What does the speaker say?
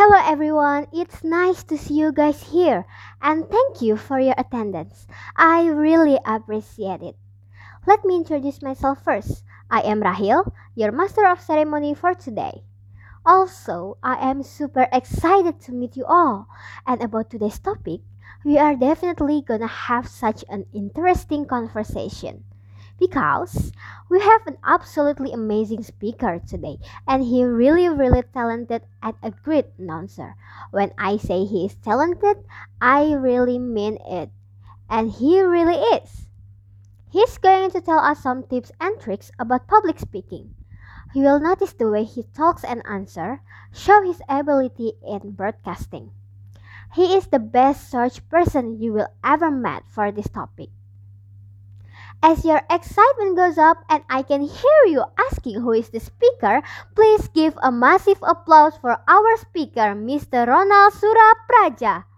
Hello everyone, it's nice to see you guys here and thank you for your attendance. I really appreciate it. Let me introduce myself first. I am Rahil, your master of ceremony for today. Also, I am super excited to meet you all. And about today's topic, we are definitely gonna have such an interesting conversation because we have an absolutely amazing speaker today and he really really talented and a great announcer. When i say he is talented i really mean it. And he really is. He's going to tell us some tips and tricks about public speaking. You will notice the way he talks and answer show his ability in broadcasting. He is the best search person you will ever met for this topic as your excitement goes up and I can hear you asking who is the speaker, please give a massive applause for our speaker, Mr. Ronald Surapradja.